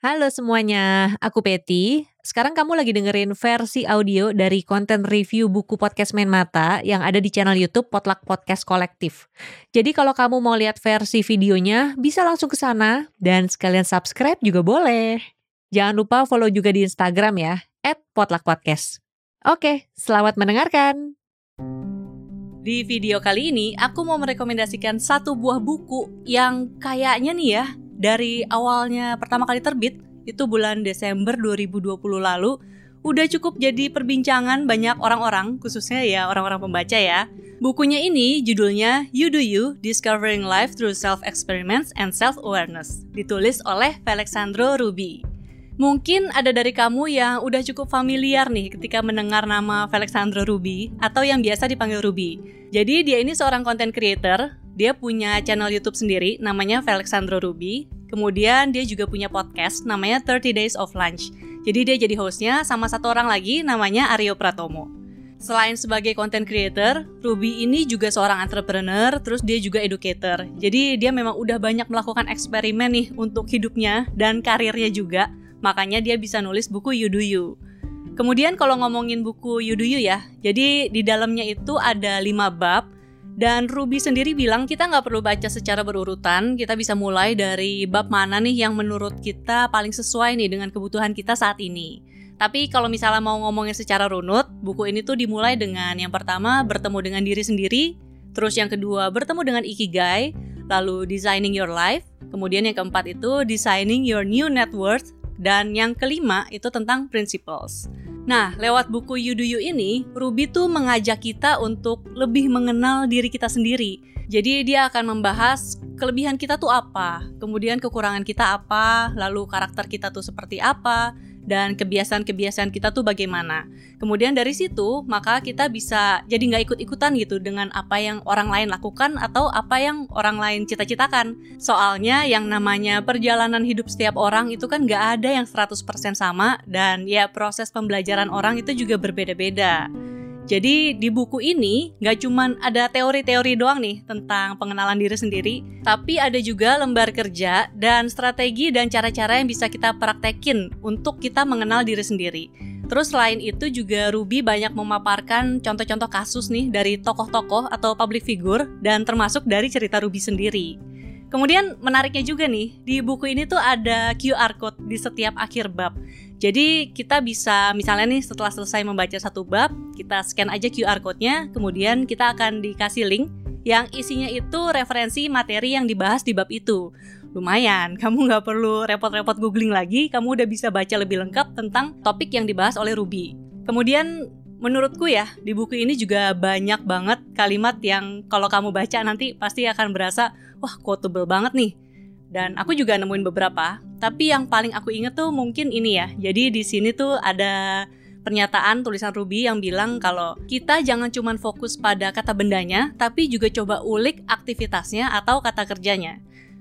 Halo semuanya, aku Peti. Sekarang kamu lagi dengerin versi audio dari konten review buku podcast Main Mata yang ada di channel YouTube Potluck Podcast Kolektif. Jadi kalau kamu mau lihat versi videonya, bisa langsung ke sana dan sekalian subscribe juga boleh. Jangan lupa follow juga di Instagram ya, @potluckpodcast. Oke, selamat mendengarkan. Di video kali ini, aku mau merekomendasikan satu buah buku yang kayaknya nih ya, dari awalnya pertama kali terbit itu bulan Desember 2020 lalu udah cukup jadi perbincangan banyak orang-orang khususnya ya orang-orang pembaca ya. Bukunya ini judulnya You Do You Discovering Life Through Self Experiments and Self Awareness ditulis oleh Alexandro Ruby. Mungkin ada dari kamu yang udah cukup familiar nih ketika mendengar nama Alexandro Ruby atau yang biasa dipanggil Ruby. Jadi dia ini seorang content creator dia punya channel YouTube sendiri namanya Felixandro Ruby. Kemudian dia juga punya podcast namanya 30 Days of Lunch. Jadi dia jadi hostnya sama satu orang lagi namanya Aryo Pratomo. Selain sebagai content creator, Ruby ini juga seorang entrepreneur, terus dia juga educator. Jadi dia memang udah banyak melakukan eksperimen nih untuk hidupnya dan karirnya juga. Makanya dia bisa nulis buku You Do You. Kemudian kalau ngomongin buku You Do You ya, jadi di dalamnya itu ada 5 bab dan Ruby sendiri bilang kita nggak perlu baca secara berurutan, kita bisa mulai dari bab mana nih yang menurut kita paling sesuai nih dengan kebutuhan kita saat ini. Tapi kalau misalnya mau ngomongin secara runut, buku ini tuh dimulai dengan yang pertama bertemu dengan diri sendiri, terus yang kedua bertemu dengan ikigai, lalu designing your life, kemudian yang keempat itu designing your new net worth, dan yang kelima itu tentang principles. Nah, lewat buku You Do You ini, Ruby tuh mengajak kita untuk lebih mengenal diri kita sendiri. Jadi dia akan membahas kelebihan kita tuh apa, kemudian kekurangan kita apa, lalu karakter kita tuh seperti apa, dan kebiasaan-kebiasaan kita tuh bagaimana. Kemudian dari situ, maka kita bisa jadi nggak ikut-ikutan gitu dengan apa yang orang lain lakukan atau apa yang orang lain cita-citakan. Soalnya yang namanya perjalanan hidup setiap orang itu kan nggak ada yang 100% sama dan ya proses pembelajaran orang itu juga berbeda-beda. Jadi di buku ini nggak cuma ada teori-teori doang nih tentang pengenalan diri sendiri, tapi ada juga lembar kerja dan strategi dan cara-cara yang bisa kita praktekin untuk kita mengenal diri sendiri. Terus selain itu juga Ruby banyak memaparkan contoh-contoh kasus nih dari tokoh-tokoh atau public figure dan termasuk dari cerita Ruby sendiri. Kemudian menariknya juga nih, di buku ini tuh ada QR code di setiap akhir bab. Jadi kita bisa misalnya nih setelah selesai membaca satu bab, kita scan aja QR code-nya, kemudian kita akan dikasih link yang isinya itu referensi materi yang dibahas di bab itu. Lumayan, kamu nggak perlu repot-repot googling lagi, kamu udah bisa baca lebih lengkap tentang topik yang dibahas oleh Ruby. Kemudian menurutku ya, di buku ini juga banyak banget kalimat yang kalau kamu baca nanti pasti akan berasa, wah quotable banget nih dan aku juga nemuin beberapa, tapi yang paling aku inget tuh mungkin ini ya. Jadi di sini tuh ada pernyataan tulisan Ruby yang bilang kalau kita jangan cuma fokus pada kata bendanya, tapi juga coba ulik aktivitasnya atau kata kerjanya.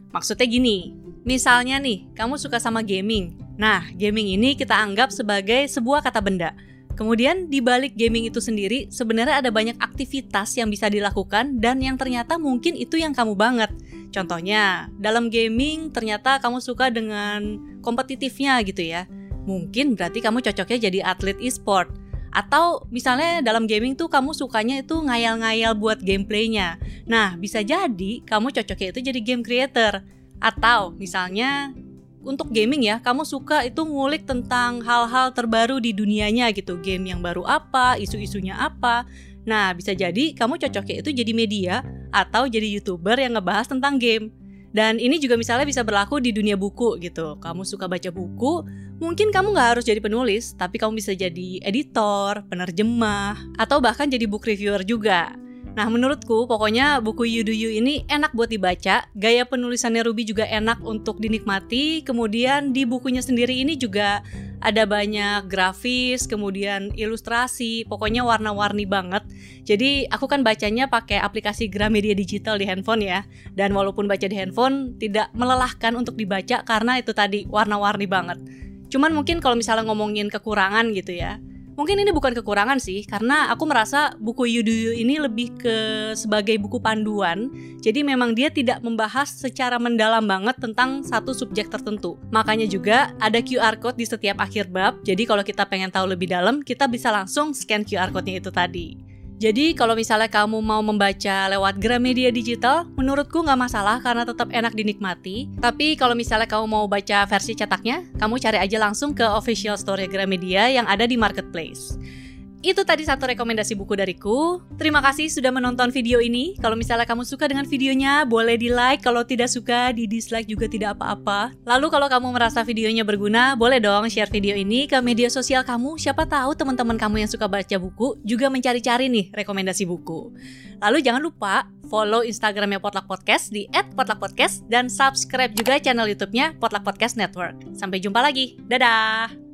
Maksudnya gini, misalnya nih, kamu suka sama gaming. Nah, gaming ini kita anggap sebagai sebuah kata benda. Kemudian di balik gaming itu sendiri sebenarnya ada banyak aktivitas yang bisa dilakukan dan yang ternyata mungkin itu yang kamu banget. Contohnya, dalam gaming ternyata kamu suka dengan kompetitifnya gitu ya. Mungkin berarti kamu cocoknya jadi atlet e-sport. Atau misalnya dalam gaming tuh kamu sukanya itu ngayal-ngayal buat gameplaynya. Nah, bisa jadi kamu cocoknya itu jadi game creator. Atau misalnya untuk gaming ya, kamu suka itu ngulik tentang hal-hal terbaru di dunianya gitu, game yang baru apa, isu-isunya apa. Nah, bisa jadi kamu cocoknya itu jadi media atau jadi youtuber yang ngebahas tentang game. Dan ini juga misalnya bisa berlaku di dunia buku gitu. Kamu suka baca buku, mungkin kamu nggak harus jadi penulis, tapi kamu bisa jadi editor, penerjemah, atau bahkan jadi book reviewer juga. Nah, menurutku pokoknya buku You Do You ini enak buat dibaca, gaya penulisannya Ruby juga enak untuk dinikmati, kemudian di bukunya sendiri ini juga ada banyak grafis, kemudian ilustrasi, pokoknya warna-warni banget. Jadi aku kan bacanya pakai aplikasi Gramedia Digital di handphone ya. Dan walaupun baca di handphone tidak melelahkan untuk dibaca karena itu tadi warna-warni banget. Cuman mungkin kalau misalnya ngomongin kekurangan gitu ya, Mungkin ini bukan kekurangan sih, karena aku merasa buku You Do You ini lebih ke sebagai buku panduan. Jadi memang dia tidak membahas secara mendalam banget tentang satu subjek tertentu. Makanya juga ada QR code di setiap akhir bab. Jadi kalau kita pengen tahu lebih dalam, kita bisa langsung scan QR code-nya itu tadi. Jadi kalau misalnya kamu mau membaca lewat Gramedia Digital, menurutku nggak masalah karena tetap enak dinikmati. Tapi kalau misalnya kamu mau baca versi cetaknya, kamu cari aja langsung ke official store Gramedia yang ada di marketplace. Itu tadi satu rekomendasi buku dariku. Terima kasih sudah menonton video ini. Kalau misalnya kamu suka dengan videonya, boleh di like. Kalau tidak suka, di dislike juga tidak apa-apa. Lalu kalau kamu merasa videonya berguna, boleh dong share video ini ke media sosial kamu. Siapa tahu teman-teman kamu yang suka baca buku juga mencari-cari nih rekomendasi buku. Lalu jangan lupa follow Instagramnya Potluck Podcast di @potluckpodcast dan subscribe juga channel YouTube-nya Potluck Podcast Network. Sampai jumpa lagi. Dadah.